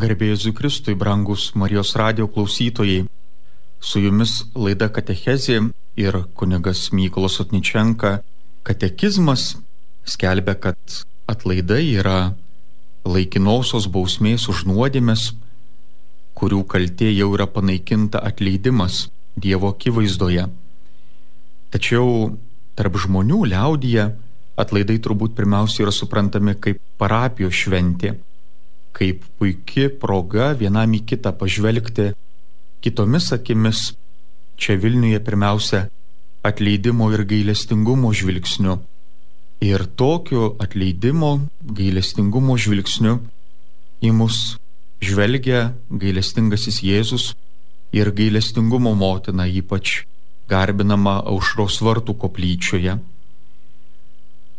Garbėjus Kristui, brangus Marijos radio klausytojai, su jumis laida Katechezė ir kunigas Mykolas Otničenka. Katekizmas skelbia, kad atlaidai yra laikinosios bausmės už nuodėmės, kurių kaltė jau yra panaikinta atleidimas Dievo akivaizdoje. Tačiau tarp žmonių liaudyje atlaidai turbūt pirmiausia yra suprantami kaip parapijos šventė kaip puikia proga vienam į kitą pažvelgti kitomis akimis, čia Vilniuje pirmiausia atleidimo ir gailestingumo žvilgsniu. Ir tokiu atleidimo, gailestingumo žvilgsniu į mus žvelgia gailestingasis Jėzus ir gailestingumo motina ypač garbinama aušros vartų koplyčioje.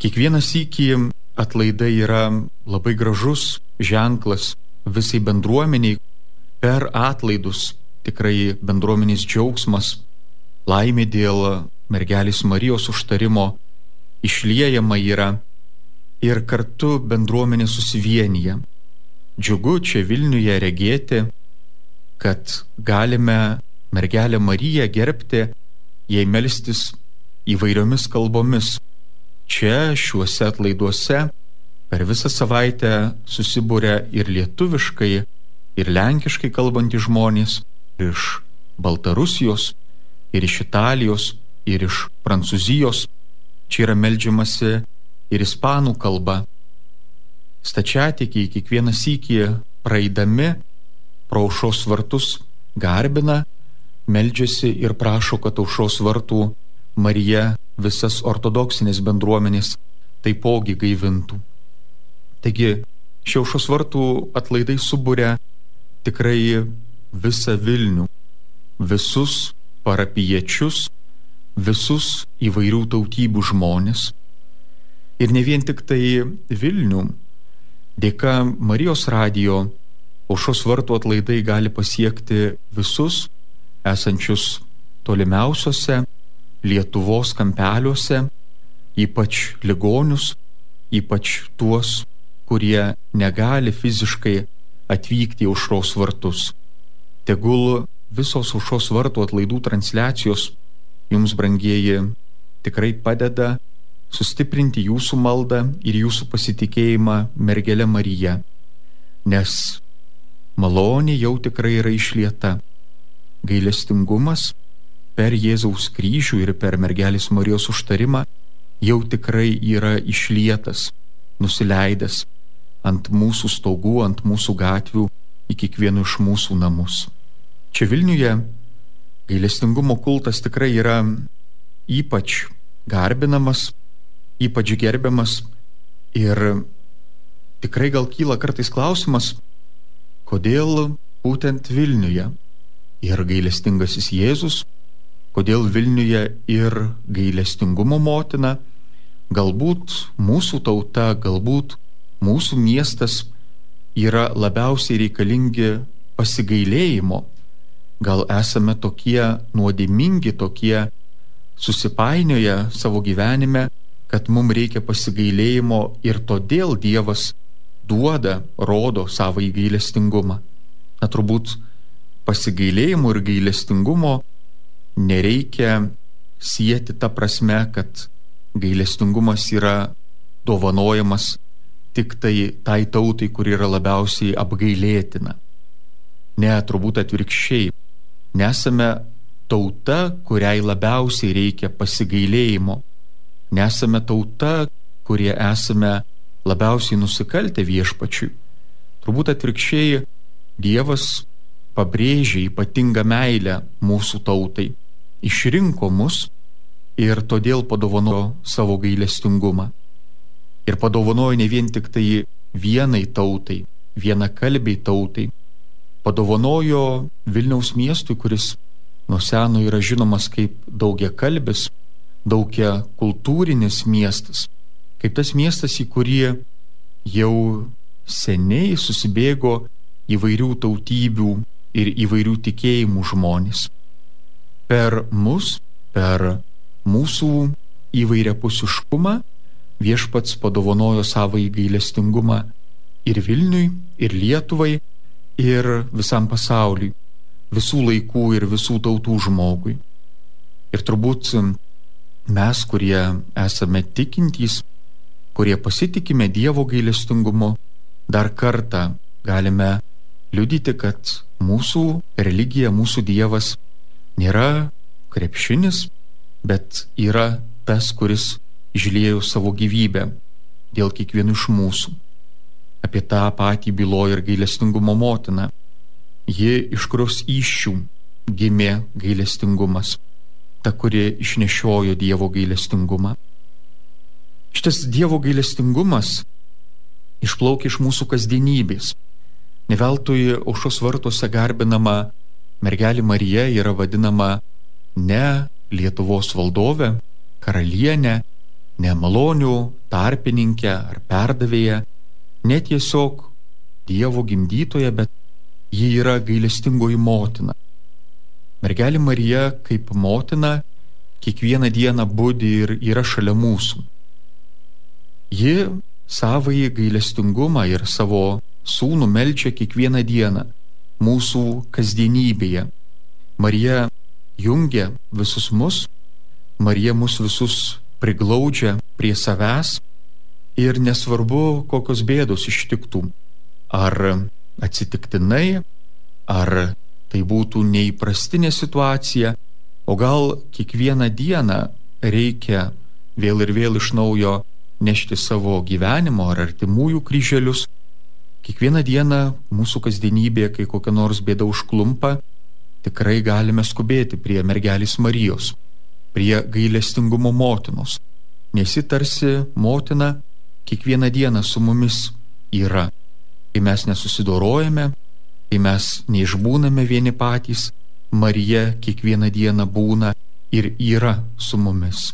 Kiekvienas iki atlaidai yra labai gražus ženklas visai bendruomeniai per atlaidus tikrai bendruomenės džiaugsmas, laimė dėl mergelės Marijos užtarimo išliejama yra ir kartu bendruomenė susivienyje. Džiugu čia Vilniuje regėti, kad galime mergelę Mariją gerbti, jai melstis įvairiomis kalbomis. Čia šiuose atlaiduose Per visą savaitę susibūrė ir lietuviškai, ir lenkiškai kalbantys žmonės iš Baltarusijos, ir iš Italijos, ir iš Prancūzijos. Čia yra melžiamasi ir ispanų kalba. Stačiatikiai kiekvieną sykį praeidami pro aušos vartus garbina, meldžiasi ir prašo, kad aušos vartų Marija visas ortodoksinės bendruomenės taipogi gaivintų. Taigi šiaušos vartų atlaidai subūrė tikrai visą Vilnių, visus parapiečius, visus įvairių tautybių žmonės. Ir ne vien tik tai Vilnių, dėka Marijos radijo aušos vartų atlaidai gali pasiekti visus esančius tolimiausiose Lietuvos kampeliuose, ypač ligonius, ypač tuos, kurie negali fiziškai atvykti į užros vartus. Tegul visos užros vartų atlaidų transliacijos jums, brangieji, tikrai padeda sustiprinti jūsų maldą ir jūsų pasitikėjimą mergelė Marija, nes malonė jau tikrai yra išlieta. Gailestingumas per Jėzaus kryžių ir per mergelės Marijos užtarimą jau tikrai yra išlietas, nusileidęs ant mūsų stogų, ant mūsų gatvių, į kiekvienų iš mūsų namus. Čia Vilniuje gailestingumo kultas tikrai yra ypač garbinamas, ypač gerbiamas ir tikrai gal kyla kartais klausimas, kodėl būtent Vilniuje ir gailestingasis Jėzus, kodėl Vilniuje ir gailestingumo motina, galbūt mūsų tauta, galbūt mūsų miestas yra labiausiai reikalingi pasigailėjimo. Gal esame tokie nuodimingi, tokie susipainioję savo gyvenime, kad mums reikia pasigailėjimo ir todėl Dievas duoda, rodo savo įgailestingumą. Na turbūt pasigailėjimo ir gailestingumo nereikia sieti tą prasme, kad gailestingumas yra dovanojamas tik tai tai tautai, kuri yra labiausiai apgailėtina. Ne, turbūt atvirkščiai. Nesame tauta, kuriai labiausiai reikia pasigailėjimo. Nesame tauta, kurie esame labiausiai nusikaltę viešpačiui. Turbūt atvirkščiai Dievas pabrėžia ypatingą meilę mūsų tautai, išrinko mus ir todėl padovano savo gailestingumą ir padovanojo ne vien tik tai vienai tautai, viena kalbiai tautai, padovanojo Vilniaus miestui, kuris nuo seno yra žinomas kaip daugia kalbis, daugia kultūrinis miestas, kaip tas miestas, į kurį jau seniai susibėgo įvairių tautybių ir įvairių tikėjimų žmonės. Per mus, per mūsų įvairiapusiškumą viešpats padovanojo savo įgailestingumą ir Vilniui, ir Lietuvai, ir visam pasauliui, visų laikų ir visų tautų žmogui. Ir turbūt mes, kurie esame tikintys, kurie pasitikime Dievo gailestingumu, dar kartą galime liudyti, kad mūsų religija, mūsų Dievas nėra krepšinis, bet yra tas, kuris išlėjo savo gyvybę dėl kiekvienų iš mūsų. Apie tą patį byloja ir gailestingumo motina. Ji iš kurios iššių gimė gailestingumas ta, kuri išnešiojo Dievo gailestingumą. Šitas Dievo gailestingumas išplaukia iš mūsų kasdienybės. Neveltui aušos vartuose garbinama mergelė Marija yra vadinama ne Lietuvos valdove, karalienė, ne malonių tarpininkė ar perdavėja, ne tiesiog Dievo gimdytoja, bet ji yra gailestingoji motina. Mergelė Marija kaip motina kiekvieną dieną būdi ir yra šalia mūsų. Ji savąjį gailestingumą ir savo sūnų melčia kiekvieną dieną mūsų kasdienybėje. Marija jungia visus mus, Marija mus visus priglaudžia prie savęs ir nesvarbu, kokios bėdos ištiktų. Ar atsitiktinai, ar tai būtų neįprastinė situacija, o gal kiekvieną dieną reikia vėl ir vėl iš naujo nešti savo gyvenimo ar artimųjų kryželius. Kiekvieną dieną mūsų kasdienybėje, kai kokia nors bėda užklumpa, tikrai galime skubėti prie mergelės Marijos, prie gailestingumo motinos, nes ji tarsi motina kiekvieną dieną su mumis yra. Kai mes nesusidorojame, kai mes neišbūname vieni patys, Marija kiekvieną dieną būna ir yra su mumis.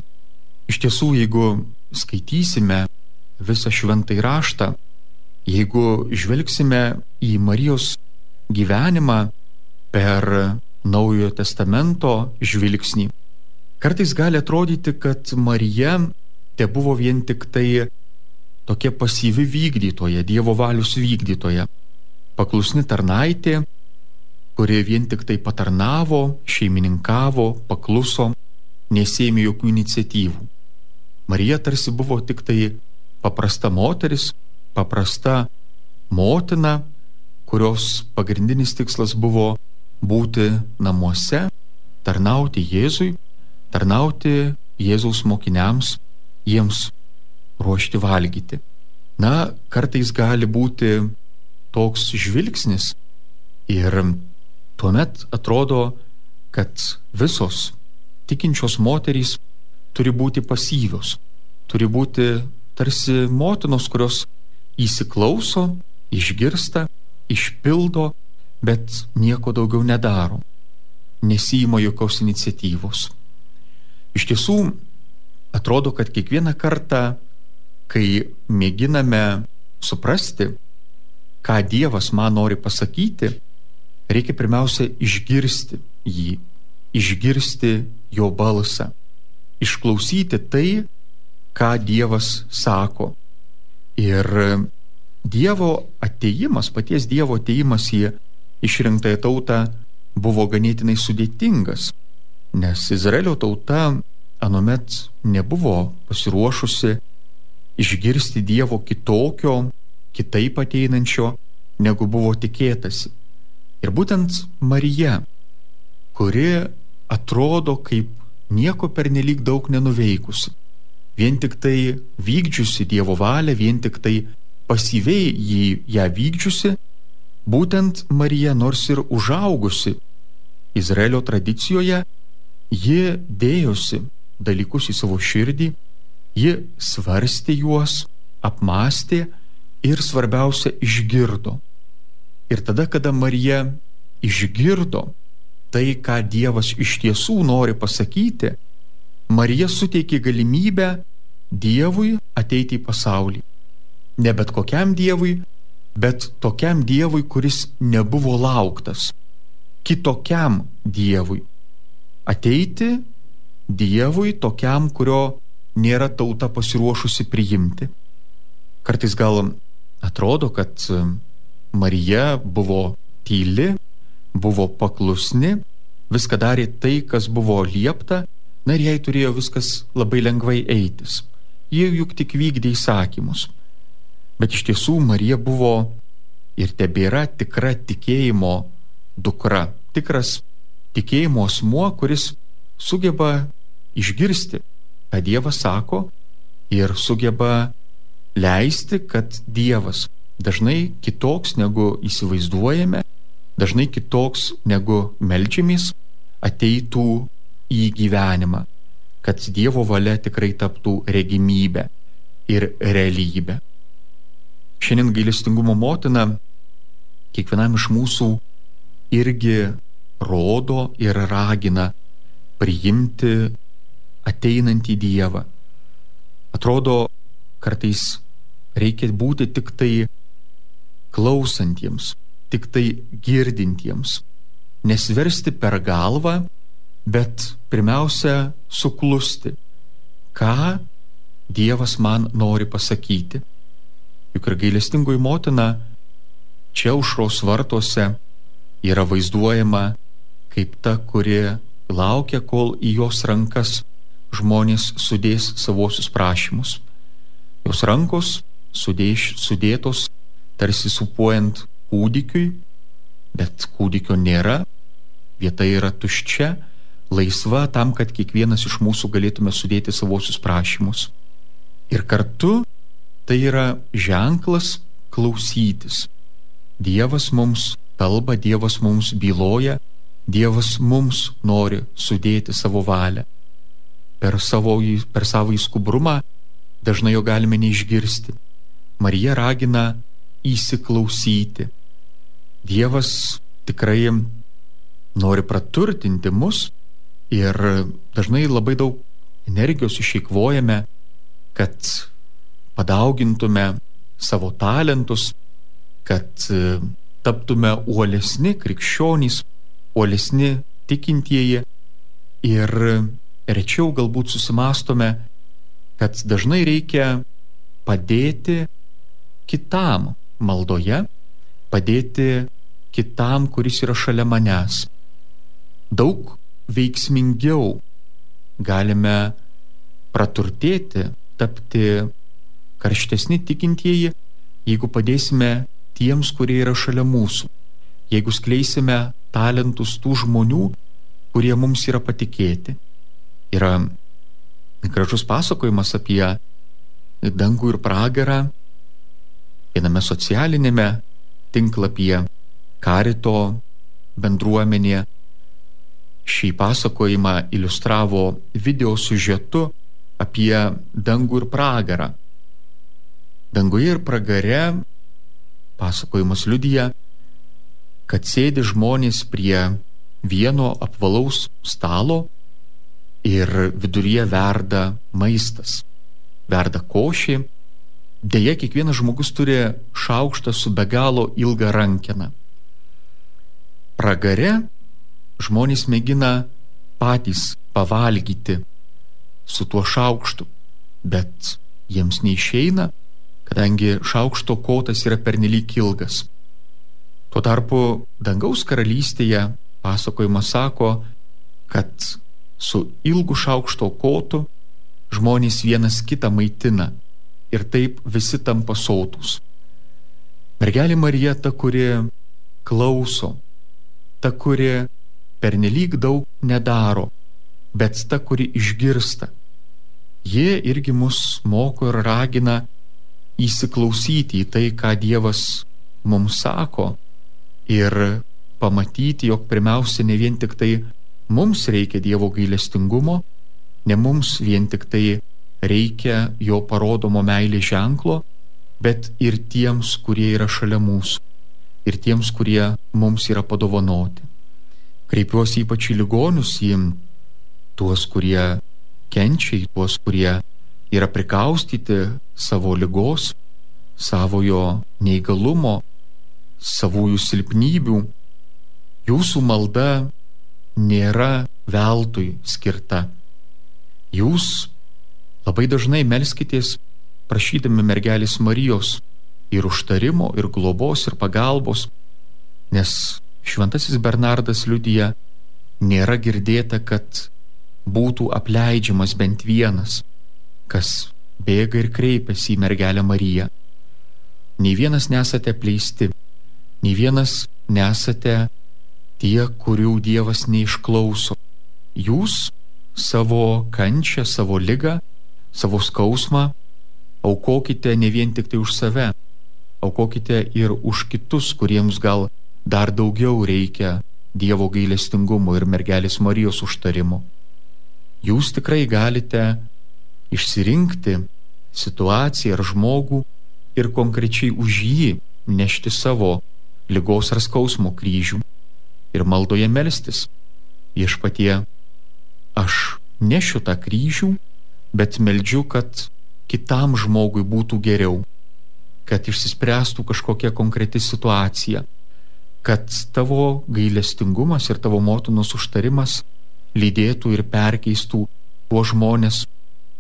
Iš tiesų, jeigu skaitysime visą šventąjį raštą, jeigu žvelgsime į Marijos gyvenimą per Naujojo testamento žvilgsnį, kartais gali atrodyti, kad Marija te buvo vien tik tai tokia pasyvi vykdytoja, Dievo valius vykdytoja paklusni tarnaitė, kuri vien tik tai patarnavo, šeimininkavo, pakluso, nesėmė jokių iniciatyvų. Marija tarsi buvo tik tai paprasta moteris, paprasta motina, kurios pagrindinis tikslas buvo būti namuose, tarnauti Jėzui, tarnauti Jėzaus mokiniams, jiems ruošti valgyti. Na, kartais gali būti toks žvilgsnis ir tuomet atrodo, kad visos tikinčios moterys turi būti pasyvios, turi būti tarsi motinos, kurios įsiklauso, išgirsta, išpildo, bet nieko daugiau nedaro, nesijima jokios iniciatyvos. Iš tiesų, atrodo, kad kiekvieną kartą, kai mėginame suprasti, ką Dievas man nori pasakyti, reikia pirmiausia išgirsti jį, išgirsti jo balsą, išklausyti tai, ką Dievas sako. Ir Dievo ateimas, paties Dievo ateimas į išrinktąją tautą buvo ganėtinai sudėtingas, nes Izraelio tauta anuomet nebuvo pasiruošusi išgirsti Dievo kitokio kitaip ateinančio, negu buvo tikėtasi. Ir būtent Marija, kuri atrodo kaip nieko pernelyg daug nenuveikusi, vien tik tai vykdžiusi Dievo valią, vien tik tai pasyviai jį ją vykdžiusi, būtent Marija nors ir užaugusi Izraelio tradicijoje, ji dėjosi dalykus į savo širdį, ji svarstė juos, apmastė ir svarbiausia išgirdo. Ir tada, kada Marija išgirdo tai, ką Dievas iš tiesų nori pasakyti, Marija suteikė galimybę Dievui ateiti į pasaulį. Ne bet kokiam Dievui, bet tokiam Dievui, kuris nebuvo lauktas. Kitokiam Dievui. Ateiti Dievui tokiam, kurio nėra tauta pasiruošusi priimti. Kartais gal Atrodo, kad Marija buvo tyli, buvo paklusni, viską darė tai, kas buvo liepta, na ir jai turėjo viskas labai lengvai eitis. Jie juk tik vykdė įsakymus. Bet iš tiesų Marija buvo ir tebėra tikra tikėjimo dukra, tikras tikėjimo asmuo, kuris sugeba išgirsti, ką Dievas sako ir sugeba leisti, kad Dievas dažnai kitoks negu įsivaizduojame, dažnai kitoks negu melčiamės, ateitų į gyvenimą, kad Dievo valia tikrai taptų regimybė ir realybė. Šiandien gailestingumo motina kiekvienam iš mūsų irgi rodo ir ragina priimti ateinantį Dievą. Atrodo, kartais reikia būti tik tai klausantiems, tik tai girdintiems, nesversti per galvą, bet pirmiausia suklusti, ką Dievas man nori pasakyti. Juk ir gailestingoji motina čia užros vartuose yra vaizduojama kaip ta, kuri laukia, kol į jos rankas žmonės sudės savosius prašymus. Jos rankos sudėš, sudėtos tarsi supuojant kūdikiui, bet kūdikio nėra, vieta yra tuščia, laisva tam, kad kiekvienas iš mūsų galėtume sudėti savosius prašymus. Ir kartu tai yra ženklas klausytis. Dievas mums kalba, Dievas mums byloja, Dievas mums nori sudėti savo valią per savo, per savo įskubrumą dažnai jo galime neišgirsti. Marija ragina įsiklausyti. Dievas tikrai nori praturtinti mus ir dažnai labai daug energijos išeikvojame, kad padaugintume savo talentus, kad e, taptume uolesni krikščionys, uolesni tikintieji ir rečiau galbūt susimastome, kad dažnai reikia padėti kitam maldoje, padėti kitam, kuris yra šalia manęs. Daug veiksmingiau galime praturtėti, tapti karštesni tikintieji, jeigu padėsime tiems, kurie yra šalia mūsų. Jeigu skleisime talentus tų žmonių, kurie mums yra patikėti yra gražus pasakojimas apie dangų ir pragarą viename socialinėme tinklapyje Karito bendruomenė. Šį pasakojimą iliustravo video sužetu apie dangų ir pragarą. Danguje ir pragare pasakojimas liudyja, kad sėdi žmonės prie vieno apvalaus stalo ir viduryje verda maistas, verda košė. Deja, kiekvienas žmogus turi šaukštą su be galo ilga rankena. Pragare žmonės mėgina patys pavalgyti su tuo šaukštu, bet jiems neišeina, kadangi šaukšto kotas yra pernelyg ilgas. Tuo tarpu dangaus karalystėje pasakojimas sako, kad su ilgu šaukšto kotu žmonės vienas kitą maitina ir taip visi tampa sautus. Mergelė Marija ta, kuri klauso, ta, kuri pernelyg daug nedaro, bet ta, kuri išgirsta. Jie irgi mus moko ir ragina įsiklausyti į tai, ką Dievas mums sako ir pamatyti, jog pirmiausia ne vien tik tai Mums reikia Dievo gailestingumo, ne mums vien tik tai reikia jo parodomo meilės ženklo, bet ir tiems, kurie yra šalia mūsų, ir tiems, kurie mums yra padovanoti. Kreipiuosi ypač į ligonius, į tuos, kurie kenčia, į tuos, kurie yra prikaustyti savo lygos, savojo neįgalumo, savųjų silpnybių. Jūsų malda nėra veltui skirta. Jūs labai dažnai melskitės prašydami mergelės Marijos ir užtarimo, ir globos, ir pagalbos. Nes šventasis Bernardas liudija, nėra girdėta, kad būtų apleidžiamas bent vienas, kas bėga ir kreipiasi į mergelę Mariją. Nei vienas nesate pleisti, nei vienas nesate tie, kurių Dievas neišklauso. Jūs savo kančią, savo lygą, savo skausmą aukokite ne vien tik tai už save, aukokite ir už kitus, kuriems gal dar daugiau reikia Dievo gailestingumo ir mergelės Marijos užtarimo. Jūs tikrai galite išsirinkti situaciją ar žmogų ir konkrečiai už jį nešti savo lygos ar skausmo kryžių ir maldoje melstis. Viešpatie, aš nešiu tą kryžių, bet meldžiu, kad kitam žmogui būtų geriau, kad išsispręstų kažkokia konkreti situacija kad tavo gailestingumas ir tavo motinos užtarimas lydėtų ir perkeistų tuos žmonės,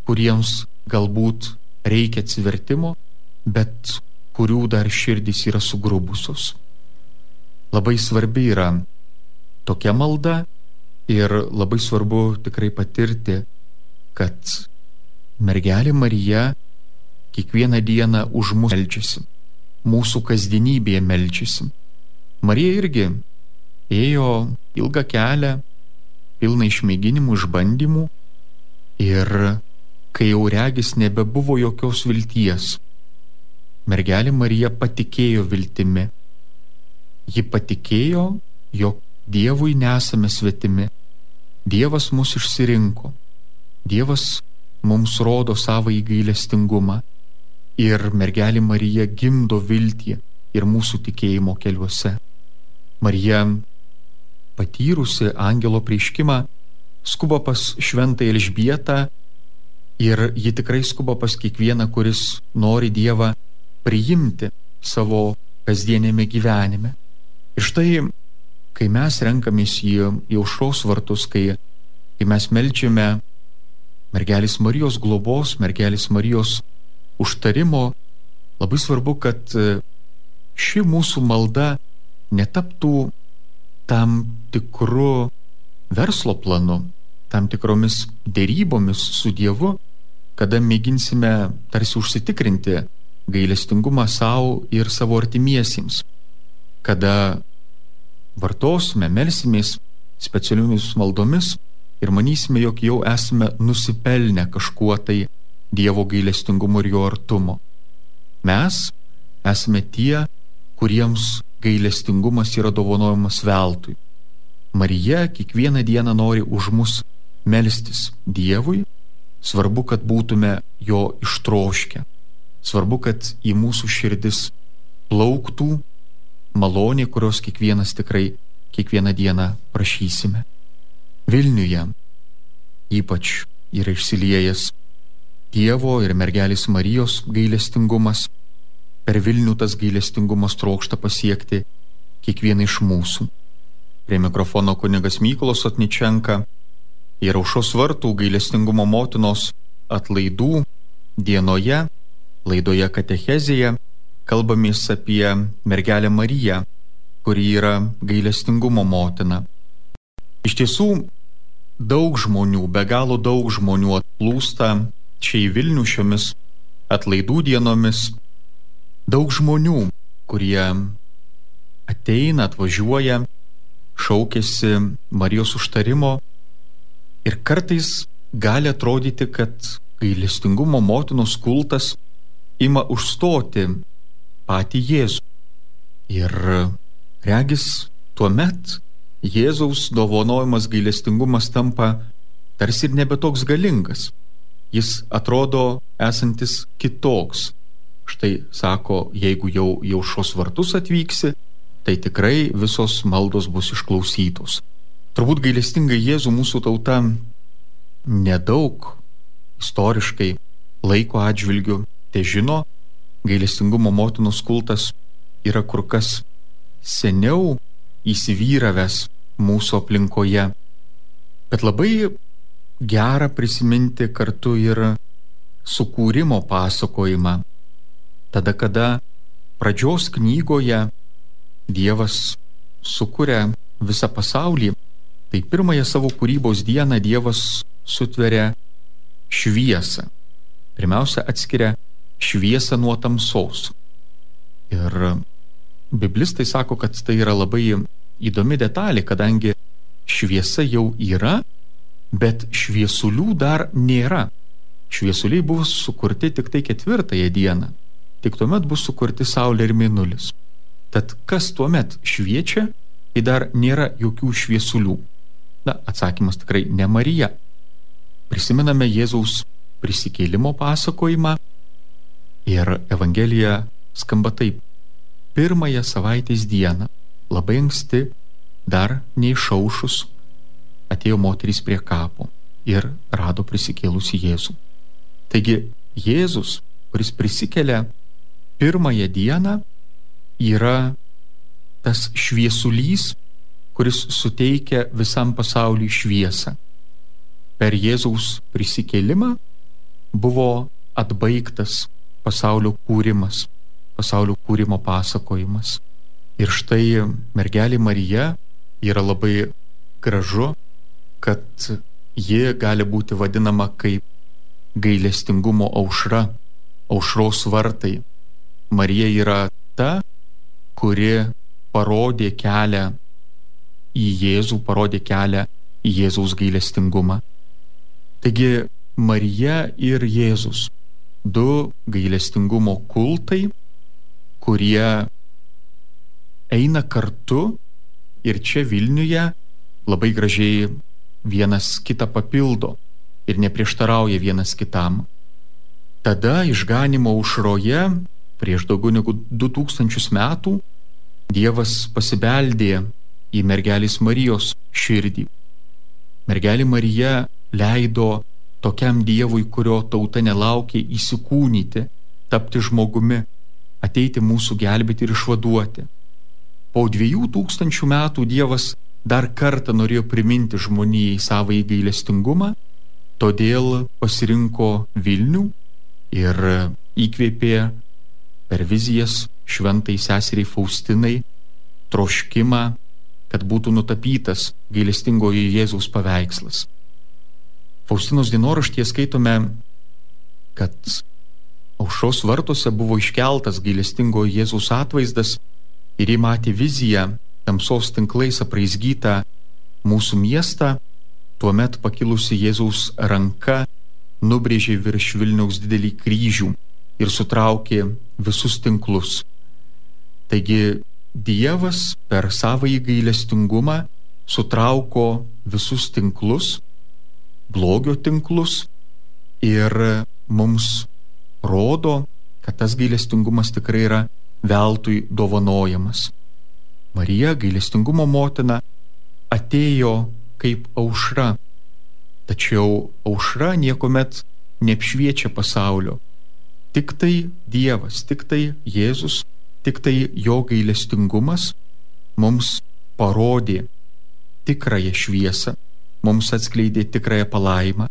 kuriems galbūt reikia atsivertimo, bet kurių dar širdys yra sugrubusios. Labai svarbi yra tokia malda ir labai svarbu tikrai patirti, kad mergelė Marija kiekvieną dieną už mus melčiasi, mūsų kasdienybėje melčiasi Marija irgi ėjo ilgą kelią, pilną išmėginimų, išbandymų ir kai jau regis nebebuvo jokios vilties, mergelė Marija patikėjo viltimi. Ji patikėjo, jog Dievui nesame svetimi. Dievas mus išsirinko. Dievas mums rodo savo įgailestingumą. Ir mergelė Marija gimdo viltį ir mūsų tikėjimo keliuose. Marija, patyrusi angelo prieškimą, skuba pas šventą Elžbietą ir ji tikrai skuba pas kiekvieną, kuris nori Dievą priimti savo kasdienėme gyvenime. Ir štai, kai mes renkamės į, į aušros vartus, kai, kai mes melčiame mergelis Marijos globos, mergelis Marijos užtarimo, labai svarbu, kad ši mūsų malda netaptų tam tikru verslo planu, tam tikromis dėrybomis su Dievu, kada mėginsime tarsi užsitikrinti gailestingumą savo ir savo artimiesiems, kada vartosime, melsimės specialiomis maldomis ir manysime, jog jau esame nusipelnę kažkuo tai Dievo gailestingumo ir jo artumo. Mes esame tie, kuriems gailestingumas yra dovanojamas veltui. Marija kiekvieną dieną nori už mus melstis Dievui, svarbu, kad būtume jo ištroškę, svarbu, kad į mūsų širdis plauktų malonė, kurios kiekvienas tikrai kiekvieną dieną prašysime. Vilniuje ypač yra išsiliejęs Dievo ir mergelės Marijos gailestingumas per Vilnių tas gailestingumas trokšta pasiekti kiekvieną iš mūsų. Prie mikrofono kunigas Mykolas Atničenka ir aušos vartų gailestingumo motinos atlaidų dienoje, laidoje Katechezėje, kalbamės apie mergelę Mariją, kuri yra gailestingumo motina. Iš tiesų, daug žmonių, be galo daug žmonių atplūsta čia į Vilnių šiomis atlaidų dienomis daug žmonių, kurie ateina, atvažiuoja, šaukėsi Marijos užtarimo ir kartais gali atrodyti, kad gailestingumo motinos kultas ima užstoti patį Jėzų. Ir regis tuo met Jėzaus dovanojimas gailestingumas tampa tarsi ir nebe toks galingas. Jis atrodo esantis kitoks, Štai sako, jeigu jau jau šios vartus atvyksi, tai tikrai visos maldos bus išklausytos. Turbūt gailestingai Jėzų mūsų tauta nedaug istoriškai laiko atžvilgių te žino, gailestingumo motinos kultas yra kur kas seniau įsivyravęs mūsų aplinkoje. Bet labai gera prisiminti kartu ir sukūrimo pasakojimą tada kada pradžios knygoje Dievas sukuria visą pasaulį, tai pirmąją savo kūrybos dieną Dievas sutveria šviesą. Pirmiausia, atskiria šviesą nuo tamsos. Ir biblistai sako, kad tai yra labai įdomi detalė, kadangi šviesa jau yra, bet šviesulių dar nėra. Šviesuliai buvo sukurti tik tai ketvirtąją dieną. Tik tuomet bus sukurti Saulė ir Mėnulis. Tad kas tuomet šviečia, kai dar nėra jokių šviesulių? Na, atsakymas tikrai ne Marija. Prisimename Jėzaus prisikėlimo pasakojimą ir Evangelija skamba taip. Pirmąją savaitės dieną, labai anksti, dar neišaušus, atėjo moterys prie kapo ir rado prisikėlusi Jėzų. Taigi Jėzus, kuris prisikelia pirmąją dieną, yra tas šviesulys, kuris suteikia visam pasauliu šviesą. Per Jėzaus prisikėlimą buvo atbaigtas pasaulio kūrimas, pasaulio kūrimo pasakojimas. Ir štai mergelė Marija yra labai gražu, kad ji gali būti vadinama kaip gailestingumo aušra, aušros vartai. Marija yra ta, kuri parodė kelią į Jėzų, parodė kelią į Jėzaus gailestingumą. Taigi Marija ir Jėzus - du gailestingumo kultai, kurie eina kartu ir čia Vilniuje labai gražiai vienas kitą papildo ir neprieštarauja vienas kitam. Tada išganimo užroje prieš daugiau negu 2000 metų Dievas pasibeldė į mergelės Marijos širdį. Mergelė Marija leido tokiam Dievui, kurio tauta nelaukė įsikūnyti, tapti žmogumi, ateiti mūsų gelbėti ir išvaduoti. Po dviejų tūkstančių metų Dievas dar kartą norėjo priminti žmonijai savo įgailestingumą, todėl pasirinko Vilnių ir įkvėpė per vizijas šventai seseriai Faustinai troškimą, kad būtų nutapytas gailestingojo Jėzaus paveikslas. Faustinos dienoraštyje skaitome, kad aušros vartuose buvo iškeltas gailestingojo Jėzaus atvaizdas ir jį matė viziją tamsos tinklais apraizgytą mūsų miestą, tuomet pakilusi Jėzaus ranka nubrėžė virš Vilniaus didelį kryžių ir sutraukė visus tinklus. Taigi Dievas per savąjį gailestingumą sutrauko visus tinklus, blogio tinklus ir mums rodo, kad tas gailestingumas tikrai yra veltui dovanojamas. Marija, gailestingumo motina, atėjo kaip aušra, tačiau aušra niekuomet neapšviečia pasaulio. Tik tai Dievas, tik tai Jėzus, tik tai jo gailestingumas mums parodė tikrąją šviesą, mums atskleidė tikrąją palaimą.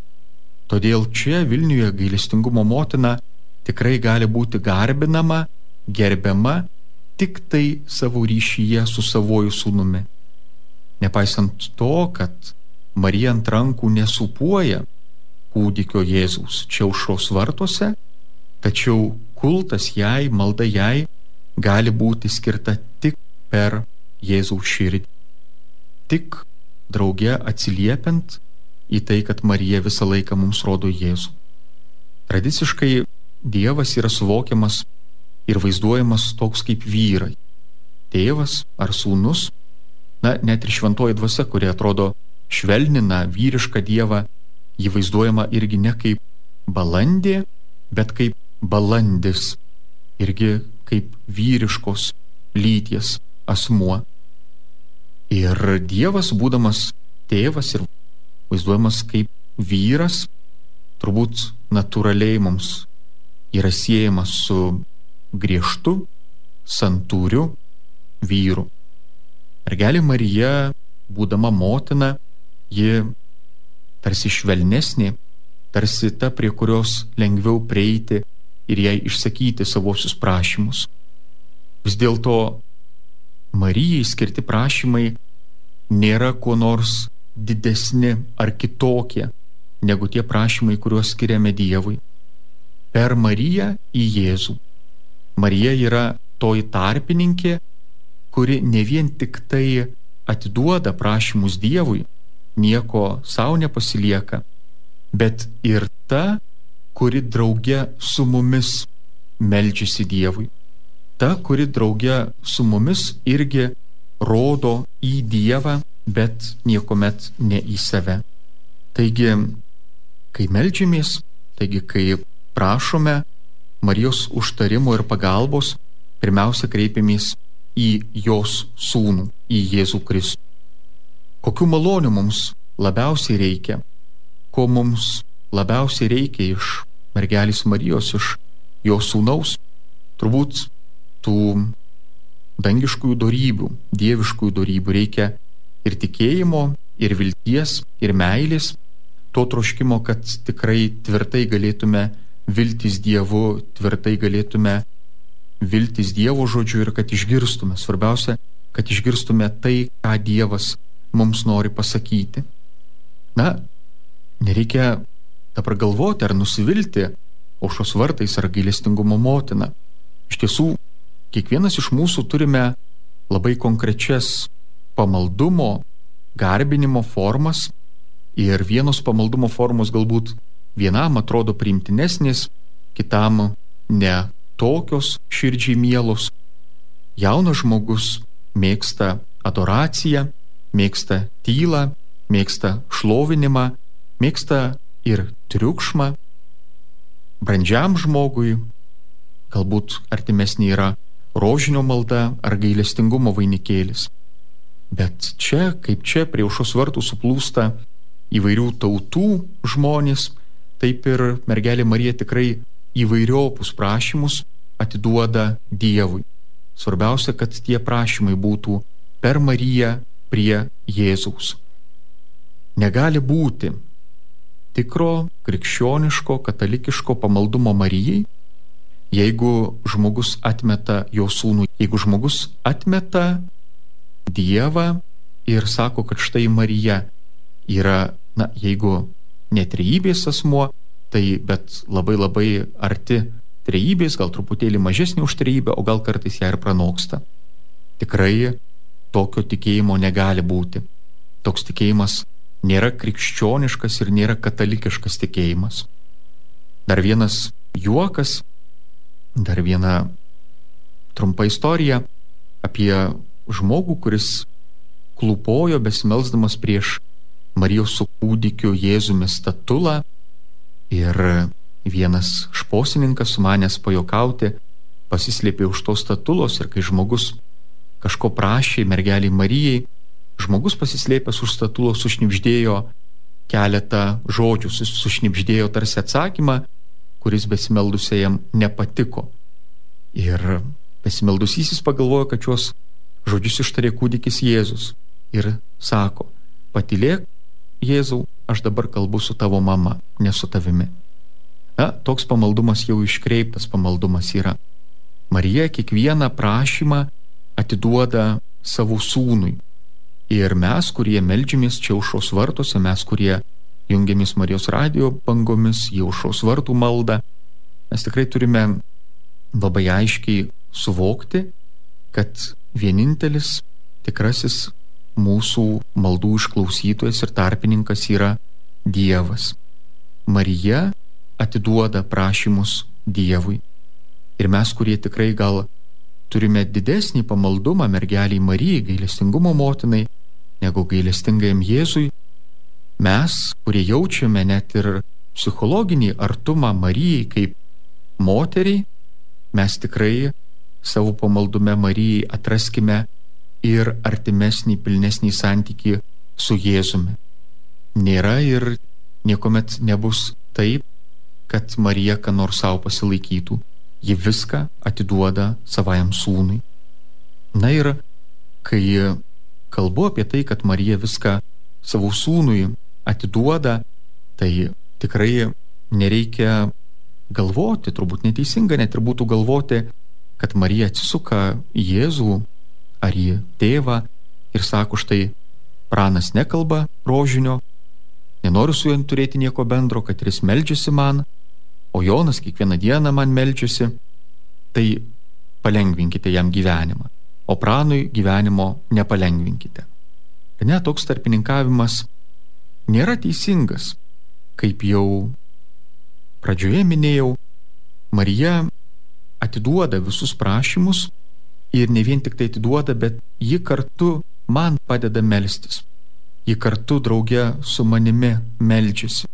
Todėl čia Vilniuje gailestingumo motina tikrai gali būti garbinama, gerbiama tik tai savo ryšyje su savoju sūnumi. Nepaisant to, kad Marija ant rankų nesupuoja kūdikio Jėzaus čia užšos vartuose, tačiau kultas jai, malda jai gali būti skirta tik per Jėzaus širdį. Tik drauge atsiliepiant į tai, kad Marija visą laiką mums rodo Jėzų. Tradiciškai Dievas yra suvokiamas ir vaizduojamas toks kaip vyrai. Tėvas ar sūnus, na net ir šventoji dvasia, kuri atrodo švelnina vyrišką dievą, jį vaizduojama irgi ne kaip balandė, bet kaip balandis, irgi kaip vyriškos lyties asmuo. Ir Dievas, būdamas tėvas ir vaizduojamas kaip vyras, turbūt natūraliai mums yra siejamas su griežtu, santūriu vyru. Mergelė Marija, būdama motina, ji tarsi švelnesnė, tarsi ta, prie kurios lengviau prieiti ir jai išsakyti savosius prašymus. Vis dėlto Marijai skirti prašymai nėra kuo nors didesni ar kitokie negu tie prašymai, kuriuos skiriame Dievui. Per Mariją į Jėzų. Marija yra toji tarpininkė, kuri ne vien tik tai atiduoda prašymus Dievui, nieko savo nepasilieka, bet ir ta, kuri drauge su mumis melžiasi Dievui. Ta, kuri drauge su mumis irgi rodo į Dievą, bet niekuomet ne į save. Taigi, kai melžiamės, taigi, kai prašome Marijos užtarimo ir pagalbos, pirmiausia kreipiamės į jos sūnų, į Jėzų Kristų. Kokiu maloniu mums labiausiai reikia, ko mums labiausiai reikia iš mergelės Marijos, iš jos sūnaus, turbūt tų dangiškųjų darybių, dieviškųjų darybių reikia ir tikėjimo, ir vilties, ir meilės, to troškimo, kad tikrai tvirtai galėtume viltis Dievu, tvirtai galėtume viltis Dievo žodžiu ir kad išgirstume. Svarbiausia, kad išgirstume tai, ką Dievas mums nori pasakyti. Na, nereikia dabar galvoti ar nusivilti aušos vartais ar gailestingumo motina. Iš tiesų, kiekvienas iš mūsų turime labai konkrečias pamaldumo, garbinimo formas ir vienos pamaldumo formos galbūt vienam atrodo priimtinesnės, kitam ne tokios širdžiai mielos. Jaunas žmogus mėgsta adoraciją, mėgsta tylą, mėgsta šlovinimą, mėgsta ir triukšmą. Brandžiam žmogui galbūt artimesnė yra rožinio malda ar gailestingumo vainikėlis. Bet čia, kaip čia prie aušos vartų suplūsta įvairių tautų žmonės, taip ir mergelė Marija tikrai įvairiopus prašymus atiduoda Dievui. Svarbiausia, kad tie prašymai būtų per Mariją prie Jėzaus. Negali būti tikro krikščioniško katalikiško pamaldumo Marijai, jeigu žmogus atmeta jo sūnų, jeigu žmogus atmeta Dievą ir sako, kad štai Marija yra, na, jeigu netrejybės asmuo, tai bet labai labai arti trejybės, gal truputėlį mažesnė už trejybę, o gal kartais ją ir pranoksta. Tikrai tokio tikėjimo negali būti. Toks tikėjimas nėra krikščioniškas ir nėra katalikiškas tikėjimas. Dar vienas juokas, dar viena trumpa istorija apie žmogų, kuris klupojo besimelsdamas prieš Marijos su kūdikiu Jėzumi statulą. Ir vienas šposininkas sumanęs pajokauti pasislėpė už tos statulos ir kai žmogus kažko prašė mergeliai Marijai, žmogus pasislėpęs už statulos sušnipždėjo keletą žodžių, sušnipždėjo tarsi atsakymą, kuris besimeldusiajam nepatiko. Ir besimeldusysis pagalvojo, kad šios Žodžius ištarė kūdikis Jėzus ir sako, patilėk Jėzau, aš dabar kalbu su tavo mama, ne su tavimi. Na, toks pamaldumas jau iškreiptas pamaldumas yra. Marija kiekvieną prašymą atiduoda savo sūnui. Ir mes, kurie melžiamės čia užšos vartose, mes, kurie jungiamės Marijos radio bangomis, jau užšos vartų maldą, mes tikrai turime labai aiškiai suvokti, kad vienintelis tikrasis mūsų maldų išklausytojas ir tarpininkas yra Dievas. Marija atiduoda prašymus Dievui. Ir mes, kurie tikrai gal turime didesnį pamaldumą mergeliai Marijai, gailestingumo motinai, negu gailestingajam Jėzui, mes, kurie jaučiame net ir psichologinį artumą Marijai kaip moteriai, mes tikrai savo pamaldume Marijai atraskime ir artimesnį, pilnesnį santykį su Jėzumi. Nėra ir niekuomet nebus taip, kad Marija ką nors savo pasilaikytų. Ji viską atiduoda savajam sūnui. Na ir kai kalbu apie tai, kad Marija viską savo sūnui atiduoda, tai tikrai nereikia galvoti, turbūt neteisinga net ir būtų galvoti, kad Marija atsisuka į Jėzų ar į tėvą ir sako, štai pranas nekalba rožinio, nenoriu su juo turėti nieko bendro, kad jis melžiasi man, o Jonas kiekvieną dieną man melžiasi, tai palengvinkite jam gyvenimą, o pranui gyvenimo nepalengvinkite. Ne toks tarpininkavimas nėra teisingas, kaip jau pradžioje minėjau, Marija atiduoda visus prašymus ir ne vien tik tai atiduoda, bet ji kartu man padeda melstis. Ji kartu drauge su manimi melčiasi.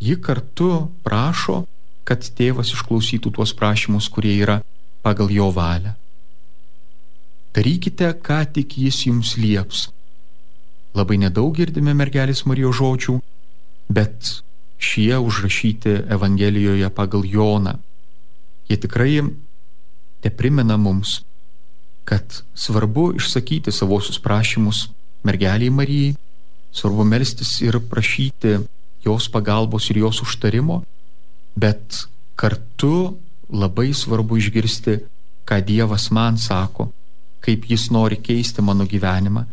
Ji kartu prašo, kad tėvas išklausytų tuos prašymus, kurie yra pagal jo valią. Darykite, ką tik jis jums lieps. Labai nedaug girdime mergelės Marijos žodžių, bet šie užrašyti Evangelijoje pagal Joną. Jie tikrai te primena mums, kad svarbu išsakyti savosius prašymus mergeliai Marijai, svarbu melstis ir prašyti jos pagalbos ir jos užtarimo, bet kartu labai svarbu išgirsti, ką Dievas man sako, kaip Jis nori keisti mano gyvenimą,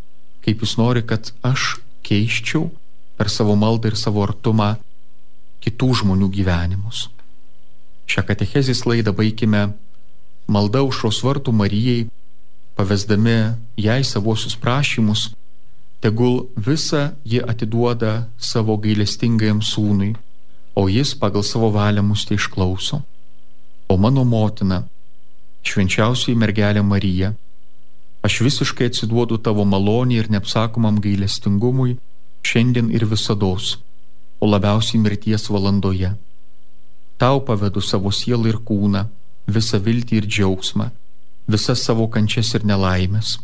kaip Jis nori, kad aš keiščiau per savo maldą ir savo artumą kitų žmonių gyvenimus. Šią katechezės laidą baigime malda užros vartų Marijai, pavesdami jai savosius prašymus, tegul visą ji atiduoda savo gailestingajam sūnui o jis pagal savo valią mus tai išklauso. O mano motina, švenčiausiai mergelė Marija, aš visiškai atsiduodu tavo malonį ir neapsakomam gailestingumui šiandien ir visados, o labiausiai mirties valandoje. Tau pavedu savo sielą ir kūną, visą viltį ir džiaugsmą, visas savo kančias ir nelaimės.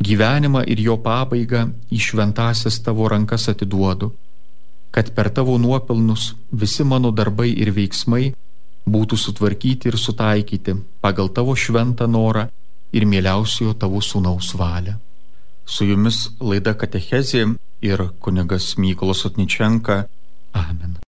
Gyvenimą ir jo pabaigą į šventasias tavo rankas atiduodu kad per tavo nuopelnus visi mano darbai ir veiksmai būtų sutvarkyti ir sutaikyti pagal tavo šventą norą ir mieliausiojo tavo sūnaus valią. Su jumis laida Katechezė ir kunigas Mykolas Otničenka. Amen.